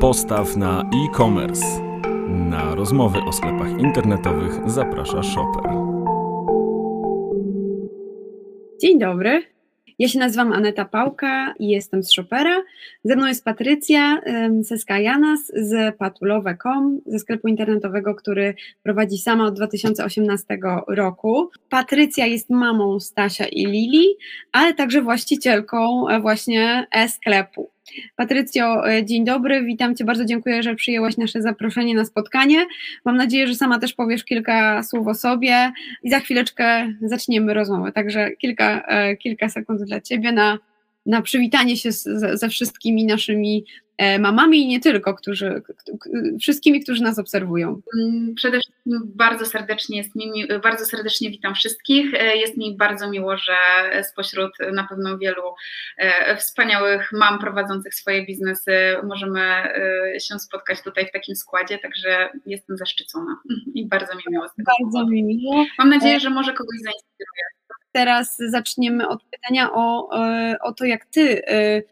Postaw na e-commerce. Na rozmowy o sklepach internetowych zaprasza Shopper. Dzień dobry. Ja się nazywam Aneta Pałka i jestem z Shopera. Ze mną jest Patrycja Seska Janas z patulowe.com, ze sklepu internetowego, który prowadzi sama od 2018 roku. Patrycja jest mamą Stasia i Lili, ale także właścicielką e, właśnie e-sklepu. Patrycjo, e, dzień dobry, witam Cię, bardzo dziękuję, że przyjęłaś nasze zaproszenie na spotkanie. Mam nadzieję, że sama też powiesz kilka słów o sobie i za chwileczkę zaczniemy rozmowę, także kilka, e, kilka sekund dla Ciebie na, na przywitanie się z, ze wszystkimi naszymi E, mamami i nie tylko, którzy, wszystkimi, którzy nas obserwują. Mm, przede wszystkim bardzo serdecznie jest mi, bardzo serdecznie witam wszystkich. E, jest mi bardzo miło, że spośród na pewno wielu e, wspaniałych mam prowadzących swoje biznesy możemy się spotkać tutaj w takim składzie, także jestem zaszczycona i bardzo mi miło. Z tego bardzo mi miło. Mam nadzieję, że może kogoś zainspiruje. Teraz zaczniemy od pytania o, o to, jak ty Y,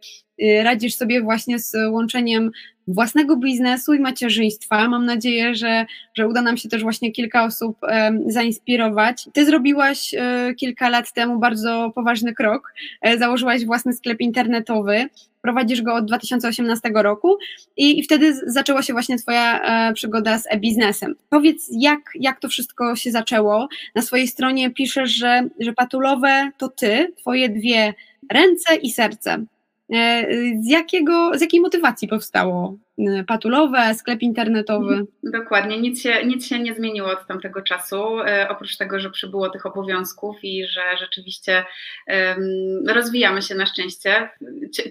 radzisz sobie właśnie z łączeniem własnego biznesu i macierzyństwa. Mam nadzieję, że, że uda nam się też właśnie kilka osób zainspirować. Ty zrobiłaś e, kilka lat temu bardzo poważny krok. E, założyłaś własny sklep internetowy. Prowadzisz go od 2018 roku i, i wtedy zaczęła się właśnie Twoja e, przygoda z e-biznesem. Powiedz, jak, jak to wszystko się zaczęło? Na swojej stronie piszesz, że, że patulowe to Ty, Twoje dwie ręce i serce. E, z, jakiego, z jakiej motywacji powstało e, patulowe, sklep internetowy? Mhm, dokładnie, nic się, nic się nie zmieniło od tamtego czasu, e, oprócz tego, że przybyło tych obowiązków i że rzeczywiście um, rozwijamy się na szczęście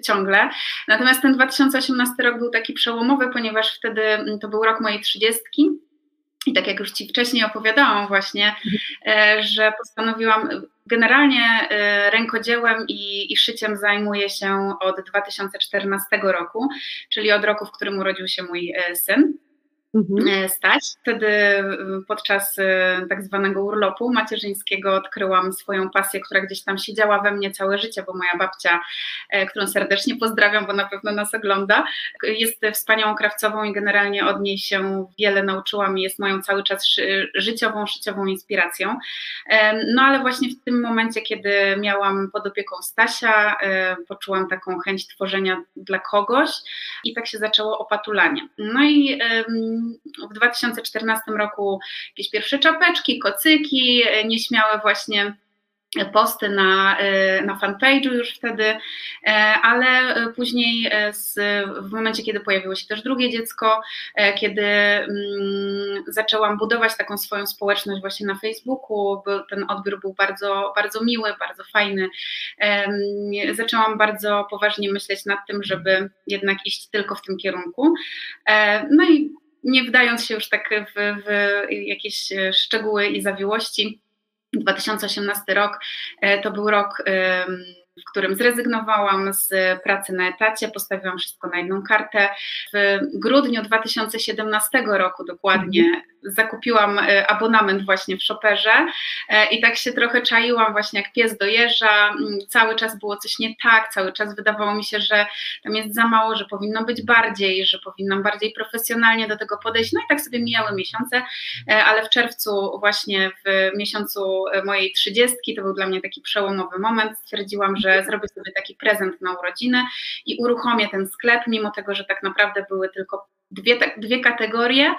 ciągle. Natomiast ten 2018 rok był taki przełomowy, ponieważ wtedy to był rok mojej trzydziestki. I tak jak już Ci wcześniej opowiadałam, właśnie, że postanowiłam Generalnie y, rękodziełem i, i, szyciem zajmuję się od 2014 roku, czyli od roku, w którym urodził się mój y, syn mhm. E, stać. Wtedy podczas e, tak zwanego urlopu macierzyńskiego odkryłam swoją pasję, która gdzieś tam siedziała we mnie całe życie, bo moja babcia, e, którą serdecznie pozdrawiam, bo na pewno nas ogląda, jest wspaniałą krawcową i generalnie od niej się wiele nauczyłam i jest moją cały czas życiową, szyciową inspiracją. No ale właśnie w tym momencie, kiedy miałam pod opieką Stasia, poczułam taką chęć tworzenia dla kogoś i tak się zaczęło opatulanie. No i w 2014 roku jakieś pierwsze czapeczki, kocyki, e, nieśmiałe właśnie posty na, e, na fanpage'u już wtedy, e, ale później w momencie, kiedy pojawiło się też drugie dziecko, kiedy mm, zaczęłam budować taką swoją społeczność właśnie na Facebooku, ten odbiór był bardzo, bardzo miły, bardzo fajny, zaczęłam bardzo poważnie myśleć nad tym, żeby jednak iść tylko w tym kierunku. No i nie wdając się już tak w, w jakieś e, szczegóły i zawiłości, 2018 rok e, to był rok w którym zrezygnowałam z pracy na etacie, postawiłam wszystko na jedną kartę. W grudniu 2017 roku dokładnie mhm. zakupiłam e, abonament właśnie w Shopperze e, i tak się trochę czaiłam właśnie jak pies dojeżdża, mm, cały czas było coś nie tak, cały czas wydawało mi się, że tam jest za mało, że powinno być bardziej, że powinnam bardziej profesjonalnie do tego podejść, no i tak sobie mijały miesiące, e, ale w czerwcu właśnie w miesiącu mojej trzydziestki, to był dla mnie taki przełomowy moment, stwierdziłam, że że zrobię sobie taki prezent na urodziny i uruchomię ten sklep, mimo tego, że tak naprawdę były tylko dwie, dwie kategorie.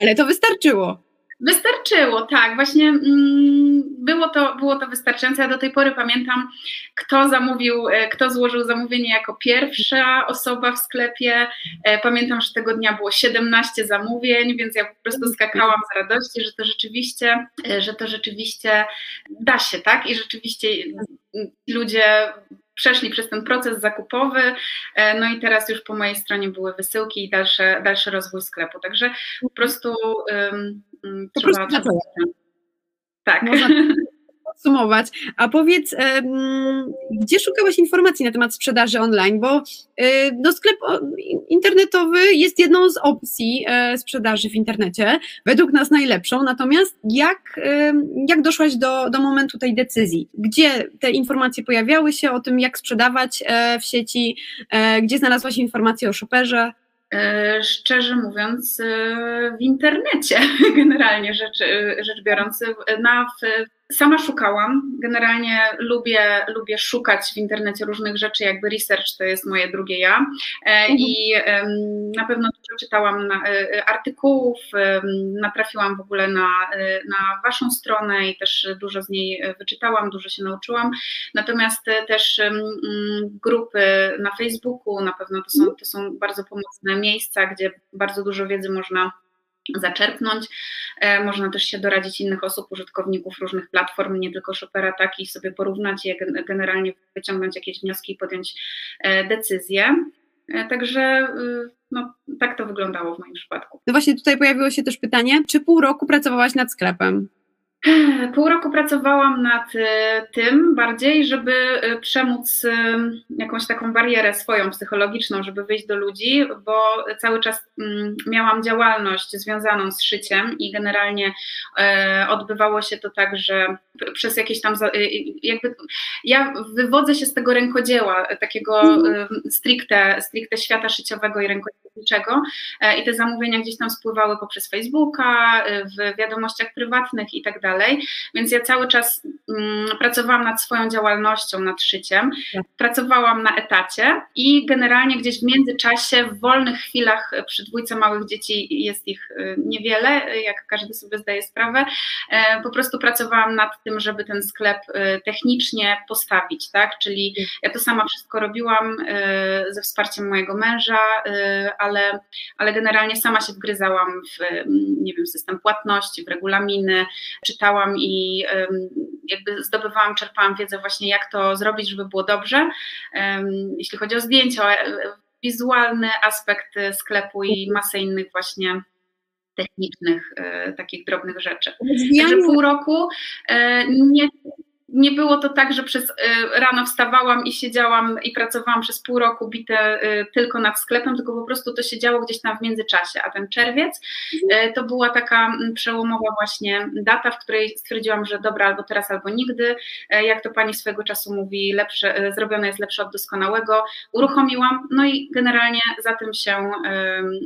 Ale to wystarczyło. Wystarczyło, tak, właśnie mm, było, to, było to wystarczające. Ja do tej pory pamiętam, kto zamówił, e, kto złożył zamówienie jako pierwsza osoba w sklepie. E, pamiętam, że tego dnia było 17 zamówień, więc ja po prostu skakałam z radości, że to rzeczywiście, e, że to rzeczywiście da się, tak? I rzeczywiście ludzie przeszli przez ten proces zakupowy, no i teraz już po mojej stronie były wysyłki i dalszy, dalszy rozwój sklepu. Także po prostu um, po trzeba. Prostu tak. podsumować. A powiedz, gdzie szukałaś informacji na temat sprzedaży online? Bo no, sklep internetowy jest jedną z opcji e, sprzedaży w internecie, według nas najlepszą. Natomiast jak, jak doszłaś do, do momentu tej decyzji? Gdzie te informacje pojawiały się o tym, jak sprzedawać e, w sieci? E, gdzie znalazłaś informacje o shopperze? Szczerze mówiąc, w internecie, generalnie rzecz, rzecz biorąc, na, Sama szukałam. Generalnie lubię, lubię szukać w internecie różnych rzeczy, jakby research to jest moje drugie ja. E, mhm. I na pewno dużo czytałam e, artykułów, natrafiłam w ogóle na, e, na Waszą stronę i też dużo z niej wyczytałam, dużo się nauczyłam. Natomiast też grupy na Facebooku na pewno to są, to są bardzo pomocne miejsca, gdzie bardzo dużo wiedzy można zaczerpnąć. E, można też się doradzić innych osób, użytkowników różnych platform, nie tylko Shopera, tak i sobie porównać je, generalnie wyciągnąć jakieś wnioski i podjąć e, decyzję. E, także y, no, tak to wyglądało w moim przypadku. No właśnie tutaj pojawiło się też pytanie, czy pół roku pracowałaś nad sklepem? Pół roku pracowałam nad y, tym bardziej, żeby y, przemóc y, jakąś taką barierę swoją psychologiczną, żeby wyjść do ludzi, bo cały czas mm, miałam działalność związaną z szyciem i generalnie odbywało się to tak, że przez jakieś tam, jakby ja wywodzę się z tego rękodzieła, takiego mhm. stricte, stricte świata szyciowego i rękodzielniczego i te zamówienia gdzieś tam spływały poprzez Facebooka, w wiadomościach prywatnych i tak dalej dalej. Więc ja cały czas mm, pracowałam nad swoją działalnością, nad szyciem. Tak. Pracowałam na etacie i generalnie gdzieś w międzyczasie, w wolnych chwilach przy dwójce małych dzieci jest ich y, niewiele, jak każdy sobie zdaje sprawę. E, po prostu pracowałam nad tym, żeby ten sklep technicznie postawić, tak? Czyli ja to sama wszystko robiłam ze wsparciem mojego męża, ale, ale generalnie sama się wgryzałam w, nie wiem, system płatności, w regulaminy, czy czytałam i jakby zdobywałam, czerpałam wiedzę właśnie jak to zrobić, żeby było dobrze. Jeśli chodzi o zdjęcia, wizualny aspekt sklepu i masę innych właśnie technicznych, e, takich drobnych rzeczy. Także pół roku e, nie, nie było to tak, że przez y, rano wstawałam i siedziałam i pracowałam przez pół roku bite y, tylko nad sklepem, tylko po prostu to się działo gdzieś tam w międzyczasie, a ten czerwiec y, to była taka mm, przełomowa właśnie data, w której stwierdziłam, że dobra, albo teraz, albo nigdy, jak to pani swego czasu mówi, lepsze, zrobione jest lepsze od doskonałego, uruchomiłam, no i generalnie za tym się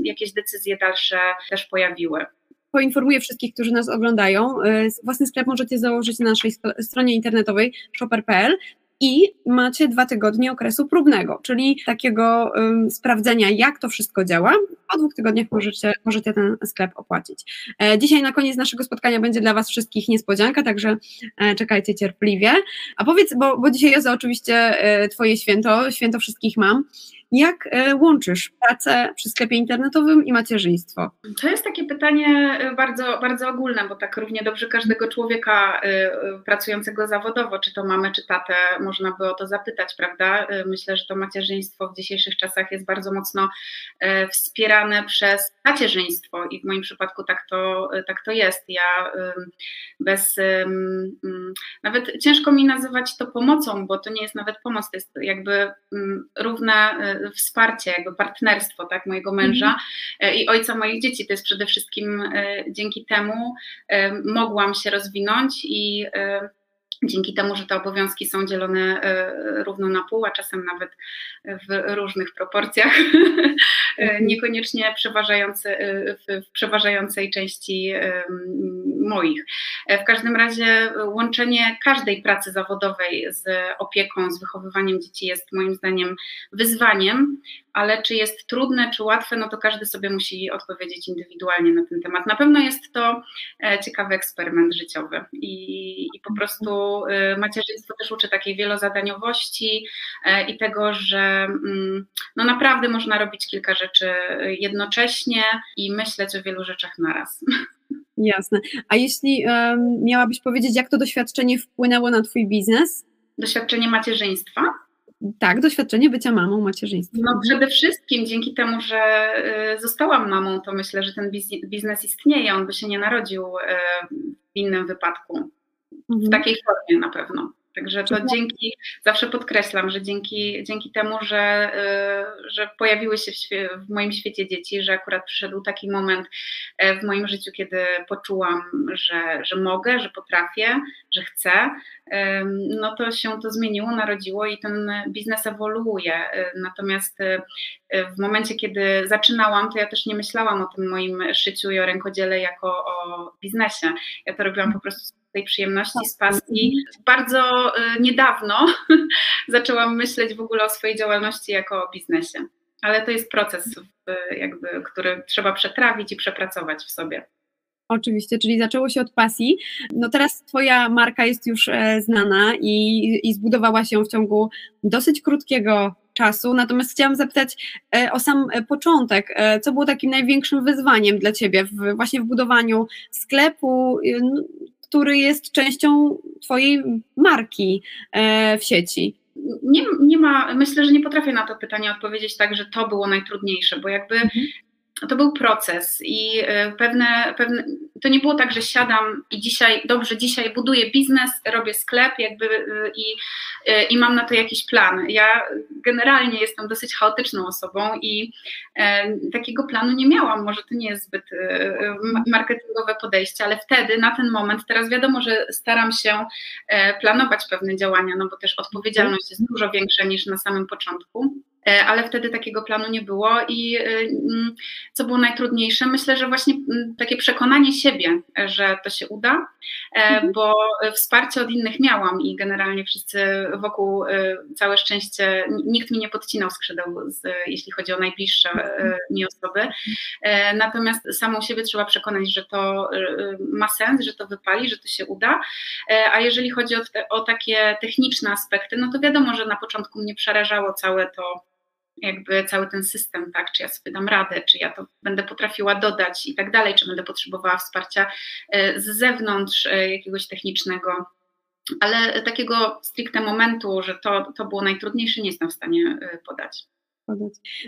jakieś decyzje dalsze też pojawiły poinformuję wszystkich, którzy nas oglądają. E, własny sklep możecie założyć na naszej stronie internetowej shopper.pl i macie dwa tygodnie okresu próbnego, czyli takiego um, sprawdzenia, jak to wszystko działa. Po dwóch tygodniach możecie, możecie ten sklep opłacić. E, dzisiaj na koniec naszego spotkania będzie dla Was wszystkich niespodzianka, także e, czekajcie cierpliwie. A powiedz, bo, bo dzisiaj jest oczywiście e, Twoje święto, święto wszystkich mam. Jak e, łączysz pracę przy sklepie internetowym i macierzyństwo? To jest takie pytanie e, bardzo, bardzo ogólne, bo tak równie dobrze każdego człowieka e, pracującego zawodowo, czy to mamy, czy tatę, można by o to zapytać, prawda? Myślę, że to macierzyństwo w dzisiejszych czasach jest bardzo mocno wspierane przez macierzyństwo i w moim przypadku tak to, tak to jest. Ja bez, nawet ciężko mi nazywać to pomocą, bo to nie jest nawet pomoc, to jest jakby równe wsparcie, jakby partnerstwo tak, mojego męża mm. i ojca moich dzieci. To jest przede wszystkim e, dzięki temu e, mogłam się rozwinąć i dzięki temu, że te obowiązki są dzielone równo na pół, a czasem nawet w różnych proporcjach, mhm. niekoniecznie przeważające, w przeważającej części moich. W każdym razie łączenie każdej pracy zawodowej z opieką, z wychowywaniem dzieci jest moim zdaniem wyzwaniem, ale czy jest trudne, czy łatwe, no to każdy sobie musi odpowiedzieć indywidualnie na ten temat. Na pewno jest to e, ciekawy eksperyment życiowy i, i po prostu e, macierzyństwo też uczy takiej wielozadaniowości e, i tego, że mm, no naprawdę można robić kilka rzeczy jednocześnie i myśleć o wielu rzeczach naraz. Jasne. A jeśli um, miałabyś powiedzieć, jak to doświadczenie wpłynęło na Twój biznes? Doświadczenie macierzyństwa? Tak, doświadczenie bycia mamą, macierzyństwa. No przede wszystkim dzięki temu, że y, zostałam mamą, to myślę, że ten biznes istnieje, on by się nie narodził y, w innym wypadku. w mhm. takiej formie na pewno. Także to dzięki, zawsze podkreślam, że dzięki, dzięki temu, że, y, że pojawiły się w, w, moim świecie dzieci, że akurat przyszedł taki moment e, w moim życiu, kiedy poczułam, że, że mogę, że potrafię, że chcę, no to się to zmieniło, narodziło i ten biznes ewoluuje. E, natomiast e, w momencie, kiedy zaczynałam, to ja też nie myślałam o tym moim szyciu i o rękodziele jako o biznesie. Ja to robiłam po prostu tej przyjemności, z pasji. Bardzo y, niedawno zaczęłam myśleć w ogóle o swojej działalności jako o biznesie. Ale to jest proces, jakby, który trzeba przetrawić i przepracować w sobie. Oczywiście, czyli zaczęło się od pasji. No teraz Twoja marka jest już e, znana i, i zbudowała się w ciągu dosyć krótkiego czasu. Natomiast chciałam zapytać e, o sam e, początek. Co było takim największym wyzwaniem dla Ciebie w, właśnie w budowaniu sklepu, który jest częścią Twojej marki e, w sieci? Nie, nie ma, myślę, że nie potrafię na to pytanie odpowiedzieć tak, że to było najtrudniejsze, bo jakby mhm to był proces i e, pewne, pewne, to nie było tak, że siadam i dzisiaj, dobrze, dzisiaj buduję biznes, robię sklep jakby e, i, e, i mam na to jakiś plan. Ja generalnie jestem dosyć chaotyczną osobą i e, takiego planu nie miałam, może to nie jest zbyt e, marketingowe podejście, ale wtedy, na ten moment, teraz wiadomo, że staram się planować pewne działania, no bo też odpowiedzialność jest dużo większa niż na samym początku. E, ale wtedy takiego planu nie było i e, mm, co było najtrudniejsze, myślę, że właśnie mm, takie przekonanie siebie, że to się uda, e, mhm. bo wsparcie od innych miałam i generalnie wszyscy wokół, całe szczęście, nikt mi nie podcinał skrzydeł, jeśli chodzi o najbliższe mhm. mi osoby, natomiast samą siebie trzeba przekonać, że to ma sens, że to wypali, że to się uda, a jeżeli chodzi o, o takie techniczne aspekty, no to wiadomo, że na początku mnie przerażało całe to, jakby cały ten system, tak, czy ja sobie dam radę, czy ja to będę potrafiła dodać i tak dalej, czy będę potrzebowała wsparcia e, z zewnątrz e, jakiegoś technicznego. Ale takiego stricte momentu, że to, to było najtrudniejsze, nie jestem w stanie e, podać. No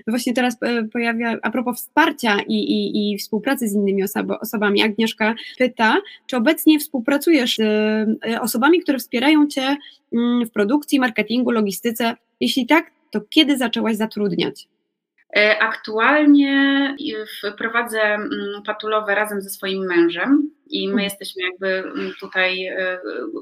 właśnie teraz pojawia, a propos wsparcia i, i, i współpracy z innymi osoby, osobami, Agnieszka pyta, czy obecnie współpracujesz z osobami, które wspierają Cię mm, w produkcji, marketingu, logistyce? Jeśli tak, to kiedy zaczęłaś zatrudniać? E, aktualnie prowadzę mm, patulowe razem ze swoim mężem i my mhm. jesteśmy jakby mm, tutaj e,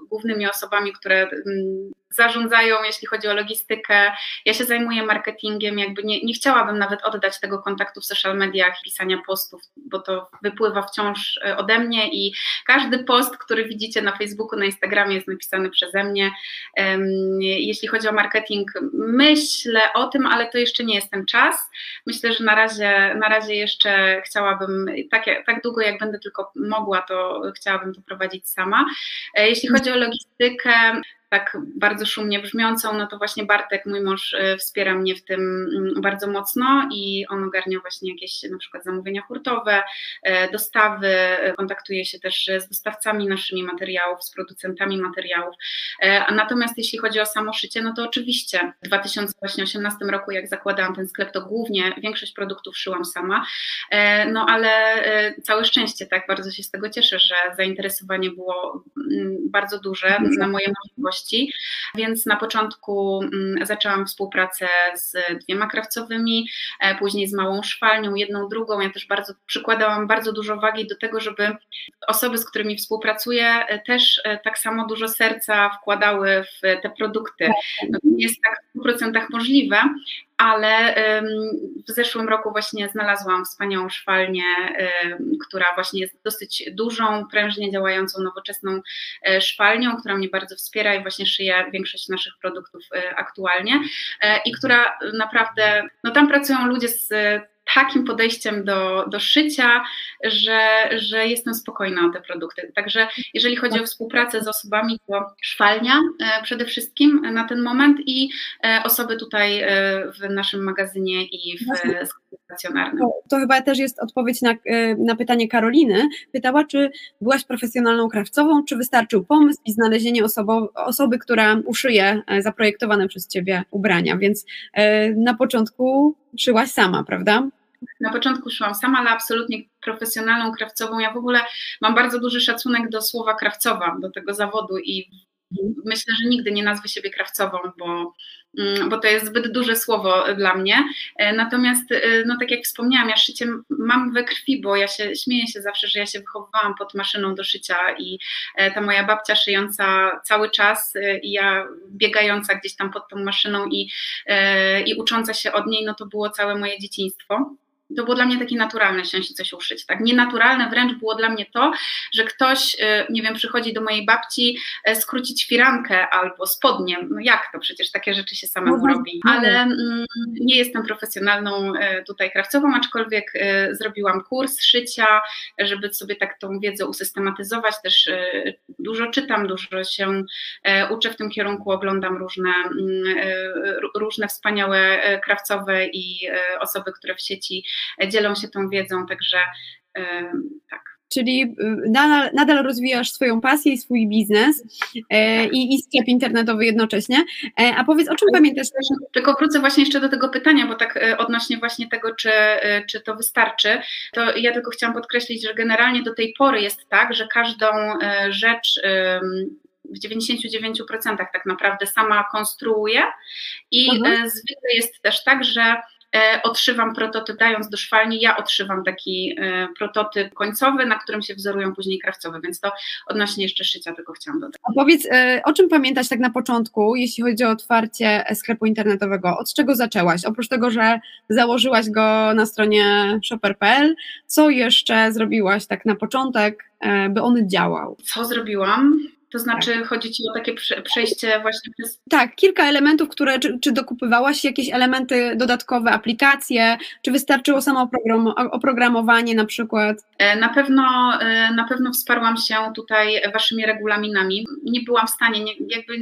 głównymi osobami, które mm, zarządzają, jeśli chodzi o logistykę. Ja się zajmuję marketingiem, jakby nie, nie chciałabym nawet oddać tego kontaktu w social mediach, pisania postów, bo to wypływa wciąż e, ode mnie i każdy post, który widzicie na Facebooku, na Instagramie jest napisany przeze mnie. Jeśli chodzi o marketing, myślę o tym, ale to jeszcze nie jest ten czas. Myślę, że na razie, na razie jeszcze chciałabym, tak, tak długo jak będę tylko mogła, to chciałabym to prowadzić sama. E, jeśli chodzi o logistykę, tak bardzo szumnie brzmiącą, no to właśnie Bartek, mój mąż, y, wspiera mnie w tym mm, bardzo mocno i on ogarnia właśnie jakieś na przykład zamówienia hurtowe, e, dostawy, e, kontaktuje się też z dostawcami naszymi materiałów, z producentami materiałów. Natomiast jeśli chodzi o samo szycie, no to oczywiście w 2018 roku, jak zakładałam ten sklep, to głównie większość produktów szyłam sama, no ale całe szczęście, tak, bardzo się z tego cieszę, że zainteresowanie było mm, bardzo duże na moje możliwości więc na początku mm, zaczęłam współpracę z dwiema krawcowymi, e, później z małą szwalnią, jedną, drugą. Ja też bardzo przykładałam bardzo dużo wagi do tego, żeby osoby, z którymi współpracuję, e, też e, tak samo dużo serca wkładały w te produkty. No, to nie jest tak w 100% możliwe, ale w zeszłym roku właśnie znalazłam wspaniałą szwalnię, która właśnie jest dosyć dużą, prężnie działającą, nowoczesną e, szwalnią, która mnie bardzo wspiera i właśnie szyje większość naszych produktów e, aktualnie e, i która naprawdę, no tam pracują ludzie z takim podejściem do, do szycia, że, że jestem spokojna o te produkty. Także jeżeli chodzi o współpracę z osobami, to szwalnia e, przede wszystkim na ten moment i e, osoby tutaj e, w naszym magazynie i w stacjonarnym. To, to chyba też jest odpowiedź na, na pytanie Karoliny. Pytała, czy byłaś profesjonalną krawcową, czy wystarczył pomysł i znalezienie osobo, osoby, która uszyje zaprojektowane przez Ciebie ubrania, więc na początku szyłaś sama, prawda? Na początku szłam sama, ale absolutnie profesjonalną krawcową. Ja w ogóle mam bardzo duży szacunek do słowa krawcowa, do tego zawodu i myślę, że nigdy nie nazwę siebie krawcową, bo, mm, bo to jest zbyt duże słowo dla mnie. E, natomiast, e, no tak jak wspomniałam, ja szycie mam we krwi, bo ja się śmieję się zawsze, że ja się wychowywałam pod maszyną do szycia i e, ta moja babcia szyjąca cały czas i ja biegająca gdzieś tam pod tą maszyną i, i ucząca się od niej, no to było całe moje dzieciństwo to było dla mnie takie naturalne się coś uszyć. Tak? Nienaturalne wręcz było dla mnie to, że ktoś, y, nie wiem, przychodzi do mojej babci e, skrócić firankę albo spodnie. No jak to? Przecież takie rzeczy się samemu no, robi. Ale mm, nie jestem profesjonalną e, tutaj krawcową, aczkolwiek zrobiłam kurs szycia, żeby sobie tak tą wiedzę usystematyzować. Też dużo czytam, dużo się uczę w tym kierunku, oglądam różne, mm, różne wspaniałe krawcowe i osoby, które w sieci dzielą się tą wiedzą, także tak. Czyli y, nadal, nadal, rozwijasz swoją pasję i swój biznes e, i, i, sklep internetowy jednocześnie. E, a powiedz, o czym pamiętasz? Tylko wrócę właśnie jeszcze do tego pytania, bo tak e, odnośnie właśnie tego, czy, czy to wystarczy, to ja tylko chciałam podkreślić, że generalnie do tej pory jest tak, że każdą rzecz w 99% tak naprawdę sama konstruuję i mhm. zwykle jest też tak, że E, odszywam prototyp, dając do szwalni, ja odszywam taki e, prototyp końcowy, na którym się wzorują później krawcowe, więc to odnośnie jeszcze szycia tylko chciałam dodać. A powiedz, e, o czym pamiętasz tak na początku, jeśli chodzi o otwarcie sklepu internetowego? Od czego zaczęłaś? Oprócz tego, że założyłaś go na stronie shopper.pl, co jeszcze zrobiłaś tak na początek, by on działał? Co zrobiłam? To znaczy tak. chodzi Ci o takie przejście właśnie przez... Tak, kilka elementów, które, czy, czy dokupywałaś jakieś elementy dodatkowe, aplikacje, czy wystarczyło samo oprogramowanie na przykład? E, na pewno, e, na pewno wsparłam się tutaj Waszymi regulaminami. Nie byłam w stanie, nie, jakby e,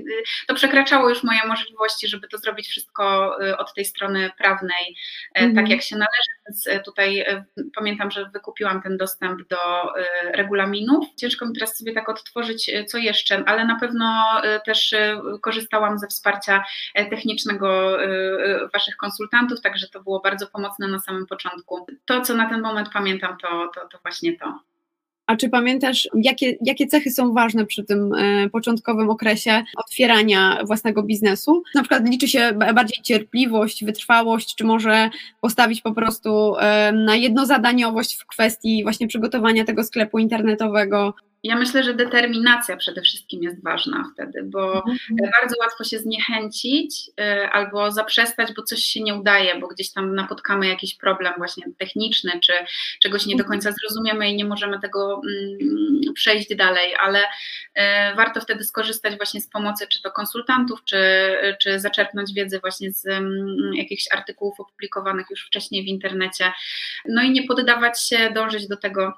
to przekraczało już moje możliwości, żeby to zrobić wszystko od tej strony prawnej, mhm. tak jak się należy, więc tutaj pamiętam, że wykupiłam ten dostęp do regulaminów. Ciężko mi teraz sobie tak odtworzyć, co jeszcze ale na pewno y, też y, korzystałam ze wsparcia e, technicznego Waszych konsultantów, także to było bardzo pomocne na samym początku. To, co na ten moment pamiętam, to, to, to właśnie to. A czy pamiętasz, jakie, jakie cechy są ważne przy tym e, początkowym okresie otwierania własnego biznesu? Na przykład liczy się bardziej cierpliwość, wytrwałość, czy może postawić po prostu e, na jednozadaniowość w kwestii właśnie przygotowania tego sklepu internetowego? Ja myślę, że determinacja przede wszystkim jest ważna wtedy, bo mhm. bardzo łatwo się zniechęcić e, albo zaprzestać, bo coś się nie udaje, bo gdzieś tam napotkamy jakiś problem właśnie techniczny, czy czegoś nie do mhm. końca zrozumiemy i nie możemy tego mm, przejść dalej, ale e, warto wtedy skorzystać właśnie z pomocy czy to konsultantów, czy, czy zaczerpnąć wiedzę właśnie z mm, jakichś artykułów opublikowanych już wcześniej w internecie. No i nie poddawać się, dążyć do tego,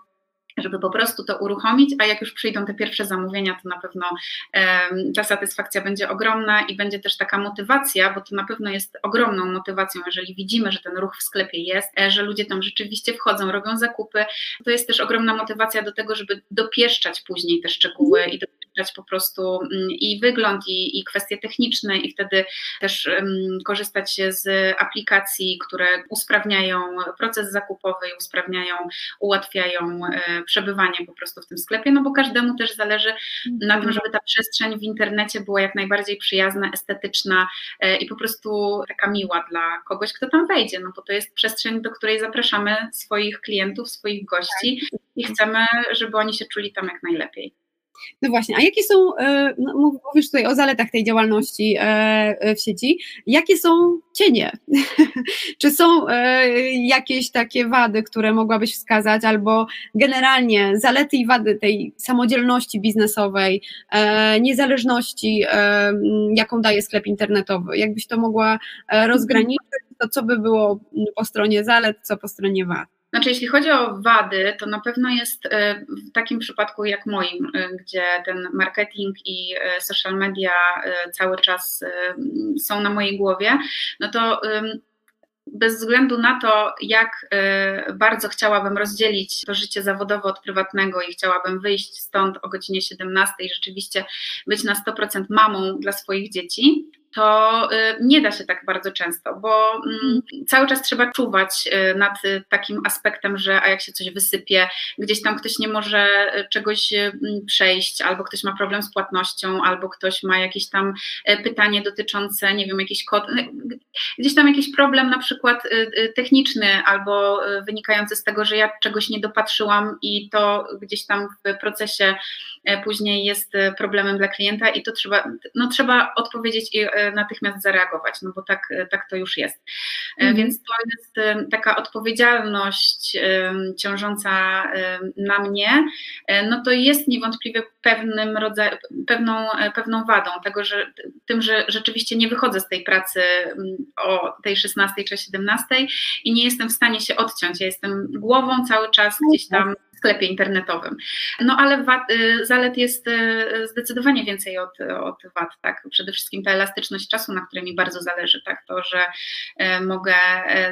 żeby po prostu to uruchomić, a jak już przyjdą te pierwsze zamówienia, to na pewno um, ta satysfakcja będzie ogromna i będzie też taka motywacja, bo to na pewno jest ogromną motywacją, jeżeli widzimy, że ten ruch w sklepie jest, e, że ludzie tam rzeczywiście wchodzą, robią zakupy, to jest też ogromna motywacja do tego, żeby dopieszczać później te szczegóły i dopieszczać po prostu um, i wygląd, i, i kwestie techniczne i wtedy też um, korzystać z aplikacji, które usprawniają proces zakupowy i usprawniają, ułatwiają przebywanie po prostu w tym sklepie, no bo każdemu też zależy na tym, żeby ta przestrzeń w internecie była jak najbardziej przyjazna, estetyczna e, i po prostu taka miła dla kogoś, kto tam wejdzie, no bo to jest przestrzeń, do której zapraszamy swoich klientów, swoich gości i chcemy, żeby oni się czuli tam jak najlepiej. No właśnie, a jakie są, e, no mówisz tutaj o zaletach tej działalności e, w sieci, jakie są cienie? Czy są e, jakieś takie wady, które mogłabyś wskazać, albo generalnie zalety i wady tej samodzielności biznesowej, niezależności, jaką daje sklep internetowy? Jakbyś to mogła rozgraniczyć, to co by było po stronie zalet, co po stronie wad? Znaczy, jeśli chodzi o wady, to na pewno jest e, w takim przypadku jak moim, e, gdzie ten marketing i e, social media cały czas są na mojej głowie, no to bez względu na to, jak bardzo chciałabym rozdzielić to życie zawodowe od prywatnego i chciałabym wyjść stąd o godzinie 17 i rzeczywiście być na 100% mamą dla swoich dzieci, to nie da się tak bardzo często, bo mm, cały czas trzeba czuwać nad takim aspektem, że a jak się coś wysypie, gdzieś tam ktoś nie może czegoś przejść, albo ktoś ma problem z płatnością, albo ktoś ma jakieś tam pytanie dotyczące, nie wiem, jakiś kod, gdzieś tam jakiś problem na przykład techniczny, albo wynikający z tego, że ja czegoś nie dopatrzyłam i to gdzieś tam w procesie później jest e, problemem dla klienta i to trzeba, no trzeba odpowiedzieć i e, natychmiast zareagować, no bo tak, tak to już jest. Mhm. Więc to jest taka odpowiedzialność ciążąca na mnie, no to jest niewątpliwie pewnym rodzaju, pewną, pewną wadą tego, że tym, że rzeczywiście nie wychodzę z tej pracy o tej 16 czy 17 i nie jestem w stanie się odciąć. Ja jestem głową cały czas gdzieś tam sklepie internetowym. No ale wad, y, zalet jest y, zdecydowanie więcej od, od wad, tak? Przede wszystkim ta elastyczność czasu, na której mi bardzo zależy, tak? To, że y, mogę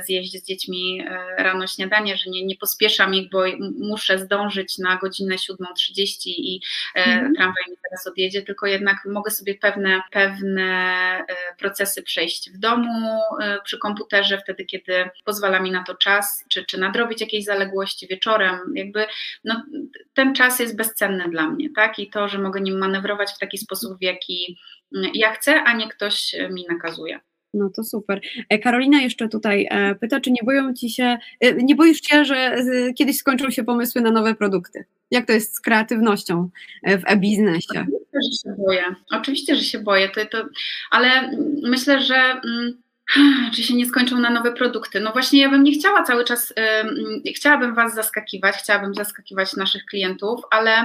zjeść z dziećmi rano śniadanie, że nie, nie pospieszam ich, bo muszę zdążyć na godzinę 7.30 i mhm. tramwaj mi teraz odjedzie, tylko jednak mogę sobie pewne, pewne procesy przejść w domu, przy komputerze, wtedy, kiedy pozwala mi na to czas, czy, czy nadrobić jakieś zaległości wieczorem, jakby no, ten czas jest bezcenny dla mnie, tak? I to, że mogę nim manewrować w taki sposób, w jaki mm, ja chcę, a nie ktoś mi nakazuje. No to super. E, Karolina jeszcze tutaj e, pyta, czy nie boją ci się, e, nie boisz się, że kiedyś skończą się pomysły na nowe produkty? Jak to jest z kreatywnością w e-biznesie? Oczywiście, że się boję. Oczywiście, że się boję, to, to, ale myślę, że. Mm, czy się nie skończą na nowe produkty? No właśnie, ja bym nie chciała cały czas, yy, chciałabym Was zaskakiwać, chciałabym zaskakiwać naszych klientów, ale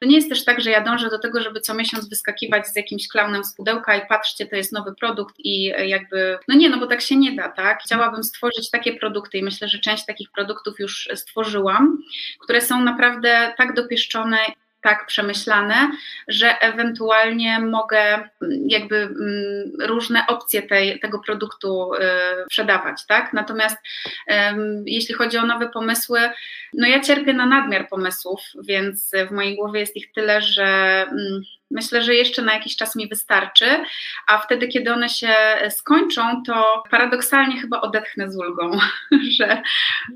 to nie jest też tak, że ja dążę do tego, żeby co miesiąc wyskakiwać z jakimś klaunem z pudełka i patrzcie, to jest nowy produkt i jakby, no nie, no bo tak się nie da, tak? Chciałabym stworzyć takie produkty i myślę, że część takich produktów już stworzyłam, które są naprawdę tak dopieszczone tak przemyślane, że ewentualnie mogę mm, jakby mm, różne opcje tej, tego produktu y, sprzedawać, tak? Natomiast jeśli chodzi o nowe pomysły, no ja cierpię na nadmiar pomysłów, więc w mojej głowie jest ich tyle, że mm, Myślę, że jeszcze na jakiś czas mi wystarczy, a wtedy, kiedy one się skończą, to paradoksalnie chyba odetchnę z ulgą, że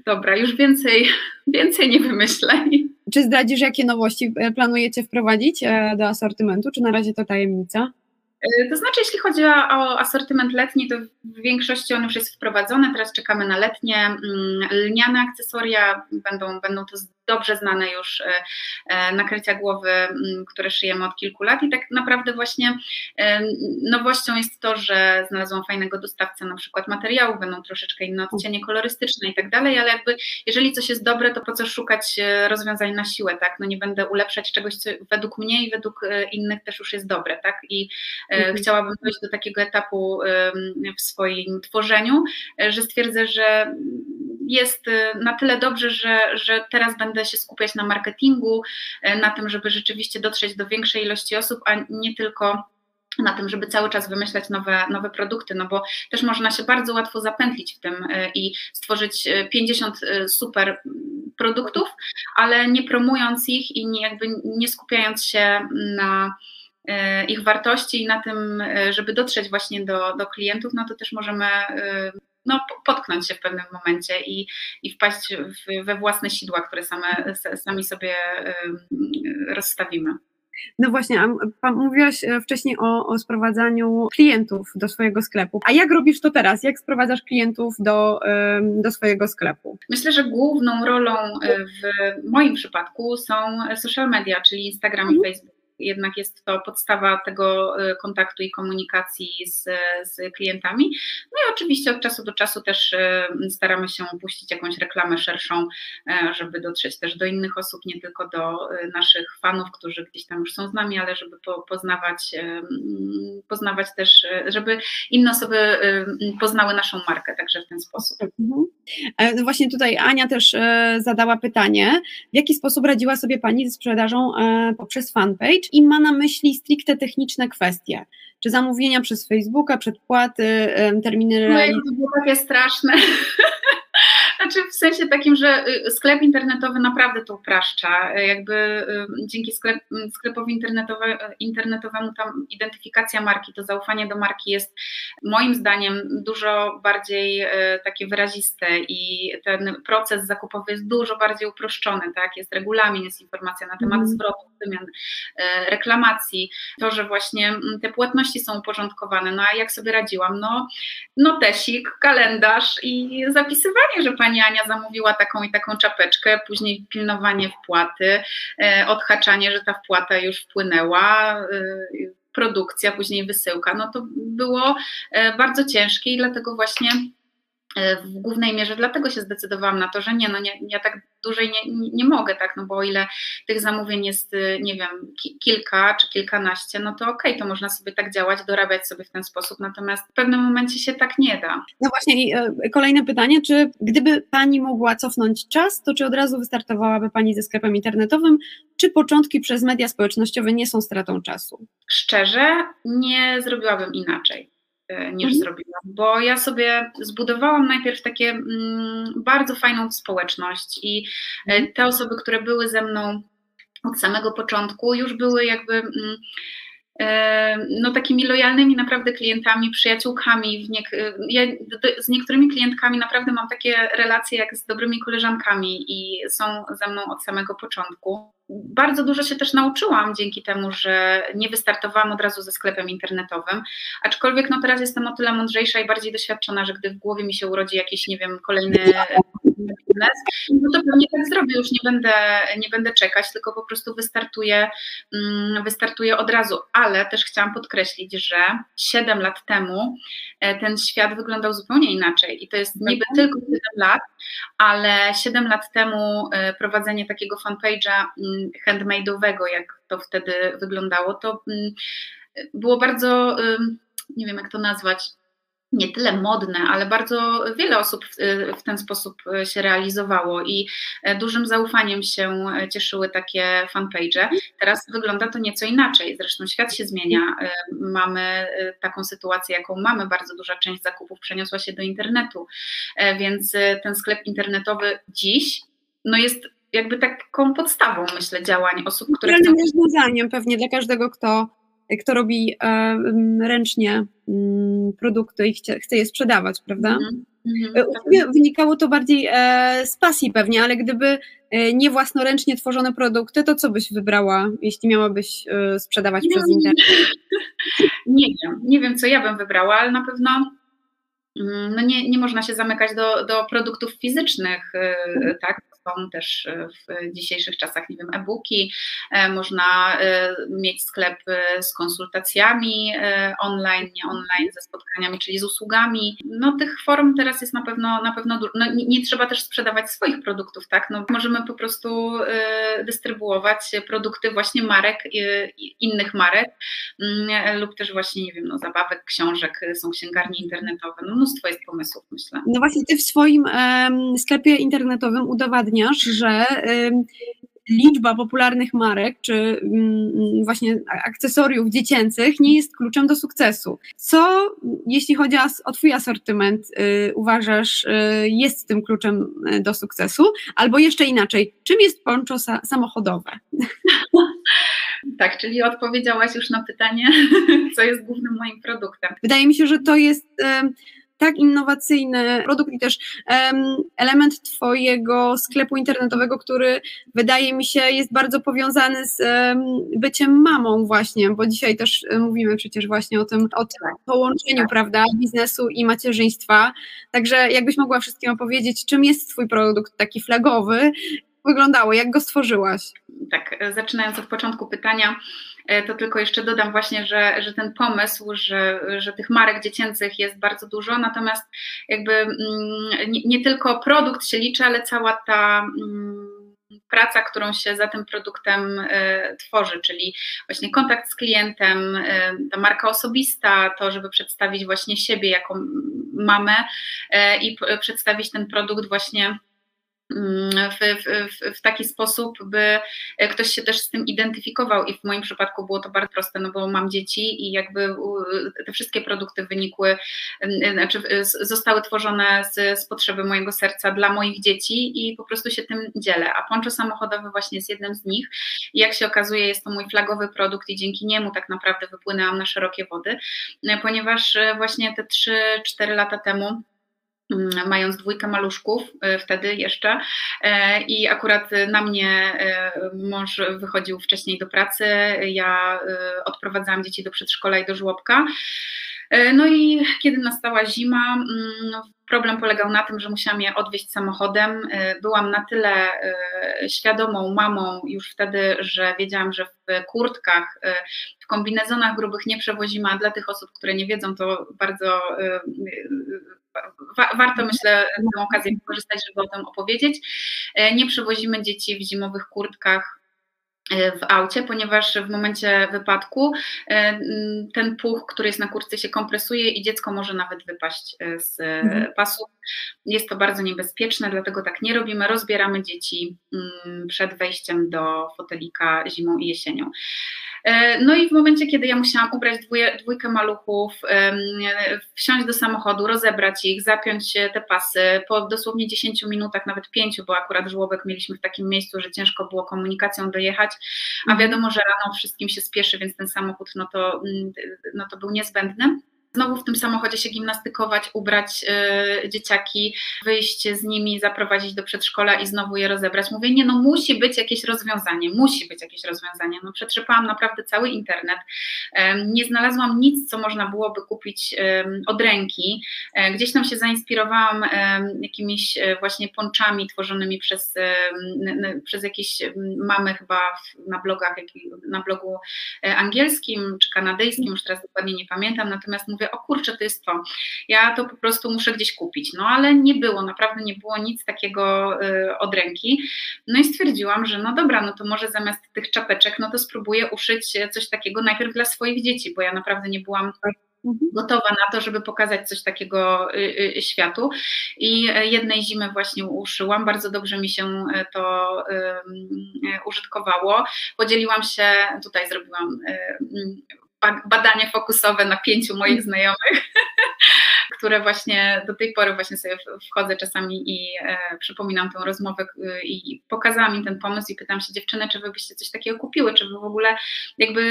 dobra, już więcej, więcej nie wymyślę. Czy zdradzisz, jakie nowości e, planujecie wprowadzić e, do asortymentu, czy na razie to tajemnica? E, to znaczy, jeśli chodzi o asortyment letni, to w większości on już jest wprowadzony. Teraz czekamy na letnie mm, lniane akcesoria. Będą, będą to dobrze znane już e, e, nakrycia głowy, które szyjemy od kilku lat i tak naprawdę właśnie e, nowością jest to, że znalazłam fajnego dostawcę na przykład materiałów, będą troszeczkę inne odcienie kolorystyczne i tak dalej, ale jakby jeżeli coś jest dobre, to po co szukać rozwiązań na siłę, tak? No nie będę ulepszać czegoś, co według mnie i według innych też już jest dobre, tak? I mhm. chciałabym dojść do takiego etapu w swoim tworzeniu, że stwierdzę, że jest na tyle dobrze, że, że teraz będę się skupiać na marketingu, y, na tym, żeby rzeczywiście dotrzeć do większej ilości osób, a nie tylko na tym, żeby cały czas wymyślać nowe, nowe produkty, no bo też można się bardzo łatwo zapętlić w tym y, i stworzyć 50 super produktów, ale nie promując ich i nie, jakby nie skupiając się na ich wartości i na tym, żeby dotrzeć właśnie do, do klientów, no to też możemy no, potknąć się w pewnym momencie i, i wpaść w, we własne sidła, które same, sami sobie rozstawimy. No właśnie, a mówiłaś e, wcześniej o, o sprowadzaniu klientów do swojego sklepu. A jak robisz to teraz? Jak sprowadzasz klientów do, do swojego sklepu? Myślę, że główną rolą e, w moim przypadku są social media, czyli Instagram i mhm. Facebook jednak jest to podstawa tego y, kontaktu i komunikacji z, z klientami. No i oczywiście od czasu do czasu też y, staramy się puścić jakąś reklamę szerszą, e, żeby dotrzeć też do innych osób, nie tylko do naszych fanów, którzy gdzieś tam już są z nami, ale żeby po, poznawać, poznawać też, żeby inne osoby poznały naszą markę, także w ten sposób. Mhm. E, no właśnie tutaj Ania też e, zadała pytanie, w jaki sposób radziła sobie Pani ze sprzedażą poprzez fanpage? I ma na myśli stricte techniczne kwestie, czy zamówienia przez Facebooka, przedpłaty, terminy. No to było takie straszne. Znaczy w sensie takim, że y, sklep internetowy naprawdę to upraszcza. Jakby y, dzięki sklep, sklepowi internetowe, internetowemu tam identyfikacja marki, to zaufanie do marki jest moim zdaniem dużo bardziej y, takie wyraziste i ten proces zakupowy jest dużo bardziej uproszczony, tak? Jest regulamin, jest informacja na temat mm. zwrotów, wymian, reklamacji, to, że właśnie te płatności są uporządkowane. No a jak sobie radziłam? No, notesik, kalendarz i zapisywanie, że pani Ania zamówiła taką i taką czapeczkę, później pilnowanie wpłaty, e, odhaczanie, że ta wpłata już wpłynęła, e, produkcja, później wysyłka, no to było e, bardzo ciężkie i dlatego właśnie w głównej mierze dlatego się zdecydowałam na to, że nie, no nie, ja tak dłużej nie, nie mogę, tak, no bo o ile tych zamówień jest, y, nie wiem, kilka czy kilkanaście, no to okej, okay, to można sobie tak działać, dorabiać sobie w ten sposób, natomiast w pewnym momencie się tak nie da. No właśnie, i y, kolejne pytanie, czy gdyby Pani mogła cofnąć czas, to czy od razu wystartowałaby Pani ze sklepem internetowym, czy początki przez media społecznościowe nie są stratą czasu? Szczerze, nie zrobiłabym inaczej. E, niż mhm. zrobiłam, bo ja sobie zbudowałam najpierw takie mm, bardzo fajną społeczność i e, mhm. te osoby, które były ze mną od samego początku, już były jakby. Mm, e, no, takimi lojalnymi naprawdę klientami, przyjaciółkami. Ja z niektórymi klientkami naprawdę mam takie relacje jak z dobrymi koleżankami i są ze mną od samego początku bardzo dużo się też nauczyłam dzięki temu, że nie wystartowałam od razu ze sklepem internetowym, aczkolwiek no teraz jestem o tyle mądrzejsza i bardziej doświadczona, że gdy w głowie mi się urodzi jakiś, nie wiem, kolejny biznes, no to pewnie tak zrobię, już nie będę, nie będę czekać, tylko po prostu wystartuję, mm, wystartuję od razu, ale też chciałam podkreślić, że 7 lat temu e, ten świat wyglądał zupełnie inaczej i to jest niby mhm. tylko 7 lat, ale 7 lat temu e, prowadzenie takiego fanpage'a mm, handmade'owego, jak to wtedy wyglądało, to mm, było bardzo, nie wiem jak to nazwać, nie tyle modne, ale bardzo wiele osób w, w, ten sposób się realizowało i e, dużym zaufaniem się cieszyły takie fanpage. Teraz wygląda to nieco inaczej. Zresztą świat się zmienia. E, mamy e, taką sytuację, jaką mamy. Bardzo duża część zakupów przeniosła się do internetu, więc ten sklep internetowy dziś no jest jakby taką podstawą, myślę, działań osób, które. Chcą... rozwiązaniem pewnie dla każdego, kto, kto robi e, ręcznie m, produkty i chce, chce je sprzedawać, prawda? Mm -hmm. U Ciebie wynikało to bardziej e, z pasji pewnie, ale gdyby e, nie własnoręcznie tworzone produkty, to co byś wybrała, jeśli miałabyś e, sprzedawać przez internet? Nie wiem, nie wiem, co ja bym wybrała, ale na pewno mm, no nie, nie można się zamykać do, do produktów fizycznych, e, mhm. tak? Są też e, w dzisiejszych czasach, nie wiem, e-booki, e, można e, mieć sklep z konsultacjami online, nie online, ze spotkaniami, czyli z usługami. No tych form teraz jest na pewno, na pewno no, nie, nie trzeba też sprzedawać swoich produktów, tak? No, możemy po prostu dystrybuować produkty właśnie marek, innych marek mm, lub też właśnie, nie wiem, no, zabawek, książek, są księgarnie internetowe, no mnóstwo jest pomysłów, myślę. No właśnie, ty w swoim sklepie internetowym udowadniasz, udowadniasz, że liczba popularnych marek czy właśnie akcesoriów dziecięcych nie jest kluczem do sukcesu. Co, jeśli chodzi o Twój asortyment, y, uważasz, y, jest tym kluczem y, do sukcesu? Albo jeszcze inaczej, czym jest poncho samochodowe? Tak, czyli odpowiedziałaś już na pytanie, co jest głównym moim produktem. Wydaje mi się, że to jest tak innowacyjny produkt i też element Twojego sklepu internetowego, który wydaje mi się jest bardzo powiązany z byciem mamą właśnie, bo dzisiaj też mówimy przecież właśnie o tym, o tym tak. połączeniu, tak. prawda, biznesu i macierzyństwa. Także jakbyś mogła wszystkim opowiedzieć, czym jest Twój produkt taki flagowy, wyglądało, jak go stworzyłaś? Tak, zaczynając od początku pytania, E, to tylko jeszcze dodam właśnie, że, że ten pomysł, że, że tych marek dziecięcych jest bardzo dużo, natomiast jakby mm, nie, nie tylko produkt się liczy, ale cała ta mm, praca, którą się za tym produktem e, tworzy, czyli właśnie kontakt z klientem, e, ta marka osobista, to, żeby przedstawić właśnie siebie jako mamę i przedstawić ten produkt właśnie w, w, w, taki sposób, by ktoś się też z tym identyfikował. I w moim przypadku było to bardzo proste, no bo mam dzieci i jakby te wszystkie produkty wynikły, znaczy zostały tworzone z, z potrzeby mojego serca dla moich dzieci i po prostu się tym dzielę, a poncho samochodowe właśnie jest jednym z nich. I jak się okazuje jest to mój flagowy produkt i dzięki niemu tak naprawdę wypłynęłam na szerokie wody, ponieważ właśnie te 3-4 lata temu mając dwójkę maluszków y, wtedy jeszcze e, i akurat na mnie e, mąż wychodził wcześniej do pracy, ja y, odprowadzałam dzieci do przedszkola i do żłobka. E, no i kiedy nastała zima, mm, problem polegał na tym, że musiałam je odwieźć samochodem. Byłam na tyle świadomą mamą już wtedy, że wiedziałam, że w kurtkach, w kombinezonach grubych nie przewozimy, a dla tych osób, które nie wiedzą, to bardzo wa warto myślę tę okazję wykorzystać, żeby o tym opowiedzieć. E, nie przewozimy dzieci w zimowych kurtkach e, w aucie, ponieważ w momencie wypadku e, ten puch, który jest na kurtce się kompresuje i dziecko może nawet wypaść z mhm. pasu. Jest to bardzo niebezpieczne, dlatego tak nie robimy. Rozbieramy dzieci przed wejściem do fotelika zimą i jesienią. E, no i w momencie, kiedy ja musiałam ubrać dwóje, dwójkę maluchów, wsiąść do samochodu, rozebrać ich, zapiąć te pasy, po dosłownie 10 minutach, nawet 5, bo akurat żłobek mieliśmy w takim miejscu, że ciężko było komunikacją dojechać, a mhm. wiadomo, że rano wszystkim się spieszy, więc ten samochód no to, mm, no to był niezbędny znowu w tym samochodzie się gimnastykować, ubrać y, dzieciaki, wyjść z nimi, zaprowadzić do przedszkola i znowu je rozebrać. Mówię, nie, no musi być jakieś rozwiązanie, musi być jakieś rozwiązanie. No przetrzepałam naprawdę cały internet, nie znalazłam nic, co można byłoby kupić od ręki. E, gdzieś tam się zainspirowałam jakimiś e, właśnie ponczami tworzonymi przez, przez jakieś mamy chyba na blogach, na blogu e, angielskim czy kanadyjskim, już teraz dokładnie nie pamiętam, natomiast mówię, o kurczę, to jest to. Ja to po prostu muszę gdzieś kupić. No ale nie było, naprawdę nie było nic takiego y, od ręki. No i stwierdziłam, że no dobra, no to może zamiast tych czapeczek, no to spróbuję uszyć coś takiego najpierw dla swoich dzieci, bo ja naprawdę nie byłam mhm. gotowa na to, żeby pokazać coś takiego y, y, światu. I jednej zimy właśnie uszyłam, bardzo dobrze mi się to użytkowało. Podzieliłam się, tutaj zrobiłam badanie fokusowe na pięciu moich znajomych, które właśnie do tej pory właśnie sobie wchodzę czasami i e, przypominam tę rozmowę e, i pokazałam im ten pomysł i pytam się dziewczyny, czy wy byście coś takiego kupiły, czy wy w ogóle jakby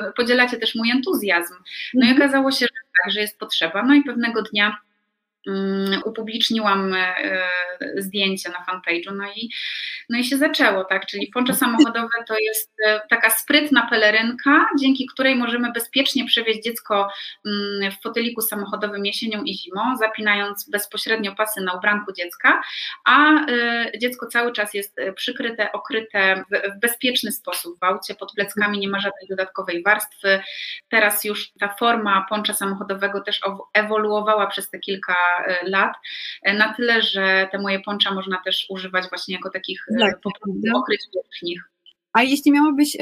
e, podzielacie też mój entuzjazm. No i mhm. okazało się, że tak, że jest potrzeba. No i pewnego dnia Mm, upubliczniłam e, zdjęcie na fanpage'u, no i, no i się zaczęło, tak, czyli poncze samochodowe to jest e, taka sprytna pelerynka, dzięki której możemy bezpiecznie przewieźć dziecko mm, w foteliku samochodowym jesienią i zimą, zapinając bezpośrednio pasy na ubranku dziecka, a e, dziecko cały czas jest przykryte, okryte w bezpieczny sposób w aucie, pod pleckami nie ma żadnej dodatkowej warstwy, teraz już ta forma poncza samochodowego też ewoluowała przez te kilka lat, e, na tyle, że te moje poncza można też używać właśnie jako takich e, tak, pokryć wierzchnich. A jeśli miałabyś,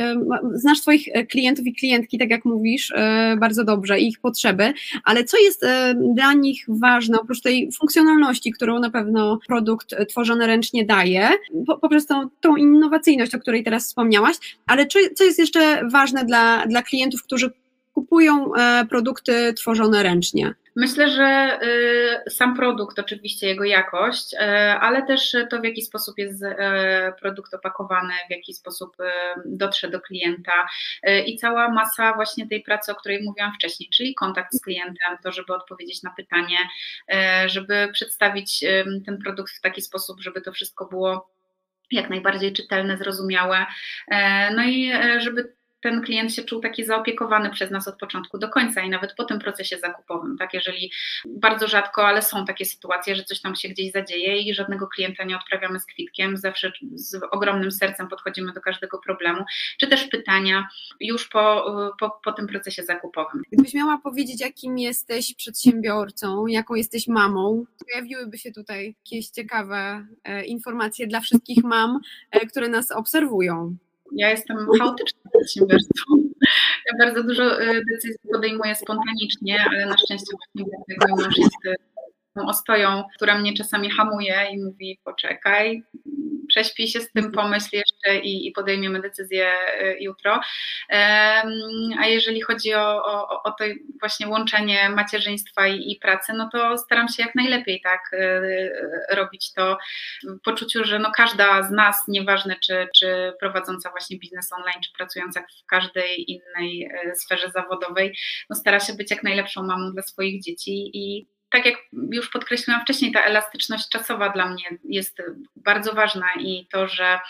znasz swoich klientów i klientki, tak jak mówisz, bardzo dobrze, ich potrzeby, ale co jest dla nich ważne, oprócz tej funkcjonalności, którą na pewno produkt tworzony ręcznie daje, poprzez tą, tą innowacyjność, o której teraz wspomniałaś, ale co, co jest jeszcze ważne dla, dla klientów, którzy kupują produkty tworzone ręcznie? Myślę, że y, sam produkt, oczywiście jego jakość, y, ale też to, w jaki sposób jest y, produkt opakowany, w jaki sposób dotrze do klienta i cała masa właśnie tej pracy, o której mówiłam wcześniej, czyli kontakt z klientem, to, żeby odpowiedzieć na pytanie, żeby przedstawić ten produkt w taki sposób, żeby to wszystko było jak najbardziej czytelne, zrozumiałe. No i żeby ten klient się czuł taki zaopiekowany przez nas od początku do końca i nawet po tym procesie zakupowym, tak, jeżeli bardzo rzadko, ale są takie sytuacje, że coś tam się gdzieś zadzieje i żadnego klienta nie odprawiamy z kwitkiem, zawsze z ogromnym sercem podchodzimy do każdego problemu, czy też pytania już po, po, po tym procesie zakupowym. Gdybyś miała powiedzieć, jakim jesteś przedsiębiorcą, jaką jesteś mamą, pojawiłyby się tutaj jakieś ciekawe e, informacje dla wszystkich mam, e, które nas obserwują. Ja jestem chaotyczną przedsiębiorcą. Ja bardzo dużo y, decyzji podejmuję spontanicznie, ale na szczęście właśnie mój mąż jest y, ostoją, która mnie czasami hamuje i mówi poczekaj, prześpij się z tym, Mhm. pomyśl jeszcze i, i podejmiemy decyzję y, jutro. A jeżeli chodzi o, o, o to właśnie łączenie macierzyństwa i, i pracy, no to staram się jak najlepiej tak y, robić to w poczuciu, że no każda z nas, nieważne czy, czy prowadząca właśnie biznes online, czy pracująca w każdej innej y, sferze zawodowej, no stara się być jak najlepszą mamą dla swoich dzieci i tak jak już podkreśliłam wcześniej, ta elastyczność czasowa dla mnie jest bardzo ważna i to, że,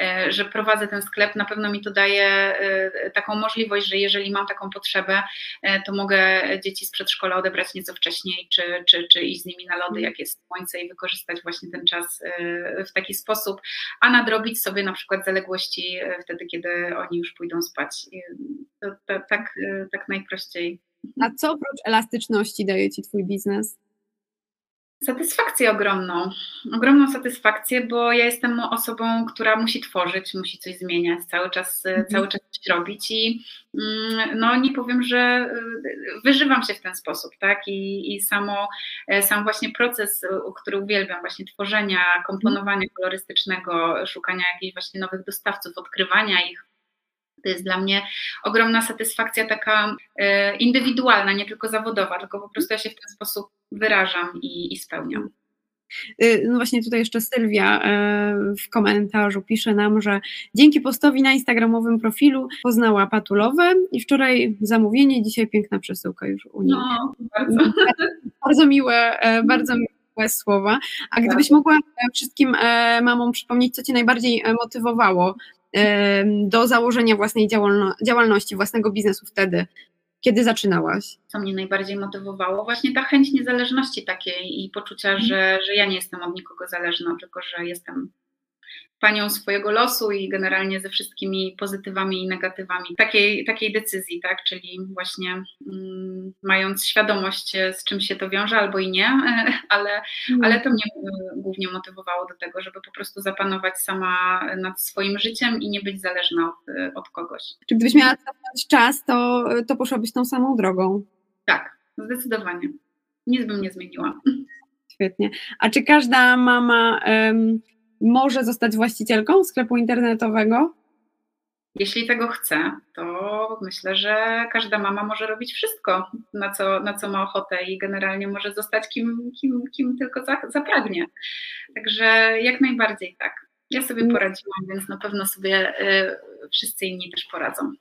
e, że prowadzę ten sklep, na pewno mi to daje e, taką możliwość, że jeżeli mam taką potrzebę, e, to mogę dzieci z przedszkola odebrać nieco wcześniej, czy, czy, czy iść z nimi na lody, jak jest słońce i wykorzystać właśnie ten czas w taki sposób, a nadrobić sobie na przykład zaległości wtedy, kiedy oni już pójdą spać. To, to, tak, tak najprościej. A co oprócz elastyczności daje Ci Twój biznes? Satysfakcję ogromną, ogromną satysfakcję, bo ja jestem osobą, która musi tworzyć, musi coś zmieniać, cały czas, mhm. cały czas coś robić i mm, no nie powiem, że y, wyżywam się w ten sposób, tak, i, i samo, e, sam właśnie proces, który uwielbiam, właśnie tworzenia, komponowania kolorystycznego, szukania jakichś właśnie nowych dostawców, odkrywania ich, to jest dla mnie ogromna satysfakcja taka e, indywidualna, nie tylko zawodowa, tylko po prostu ja się w ten sposób wyrażam i, i spełniam. Y, no właśnie tutaj jeszcze Sylwia e, w komentarzu pisze nam, że dzięki postowi na instagramowym profilu poznała Patulowe i wczoraj zamówienie, dzisiaj piękna przesyłka już u niej. No, bardzo. bardzo miłe, e, bardzo miłe słowa. A gdybyś mogła wszystkim mamom przypomnieć, co Cię najbardziej motywowało do założenia własnej działalności, własnego biznesu wtedy, kiedy zaczynałaś? Co mnie najbardziej motywowało? Właśnie ta chęć niezależności takiej i poczucia, mhm. że, że ja nie jestem od nikogo zależna, tylko że jestem panią swojego losu i generalnie ze wszystkimi pozytywami i negatywami takiej, takiej decyzji, tak? Czyli właśnie mm, mając świadomość, e, z czym się to wiąże albo i nie, ale, mm. ale to mnie e, głównie motywowało do tego, żeby po prostu zapanować sama nad swoim życiem i nie być zależna od, e, od kogoś. Czy gdybyś miała cofnąć czas, to, to poszłabyś tą samą drogą? Tak, zdecydowanie. Nic bym nie zmieniła. Świetnie. A czy każda mama um, może zostać właścicielką sklepu internetowego? Jeśli tego chce, to myślę, że każda mama może robić wszystko, na co, na co ma ochotę i generalnie może zostać kim, kim, kim tylko zapragnie. Także jak najbardziej tak. Ja sobie mm. poradziłam, więc na pewno sobie y, wszyscy inni też poradzą.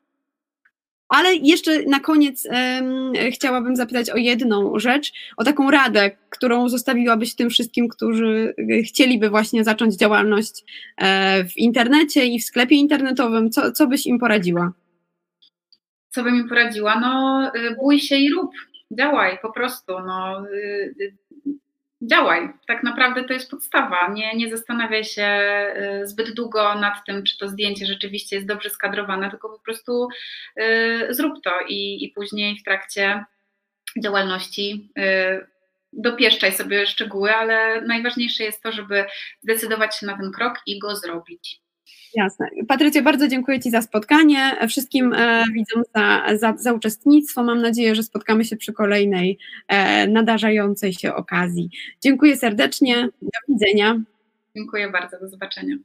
Ale jeszcze na koniec um, chciałabym zapytać o jedną rzecz, o taką radę, którą zostawiłabyś tym wszystkim, którzy chcieliby właśnie zacząć działalność e, w internecie i w sklepie internetowym. Co, co byś im poradziła? Co bym im poradziła? No, y, bój się i rób. Działaj po prostu. No, y, działaj. Tak naprawdę to jest podstawa. Nie, nie zastanawiaj się y, zbyt długo nad tym, czy to zdjęcie rzeczywiście jest dobrze skadrowane, tylko po prostu y, zrób to i, i później w trakcie działalności y, dopieszczaj sobie szczegóły, ale najważniejsze jest to, żeby zdecydować się na ten krok i go zrobić. Jasne. Patrycja, bardzo dziękuję Ci za spotkanie. Wszystkim e, widzom za, za, za, uczestnictwo. Mam nadzieję, że spotkamy się przy kolejnej e, nadarzającej się okazji. Dziękuję serdecznie. Do widzenia. Dziękuję bardzo. Do zobaczenia.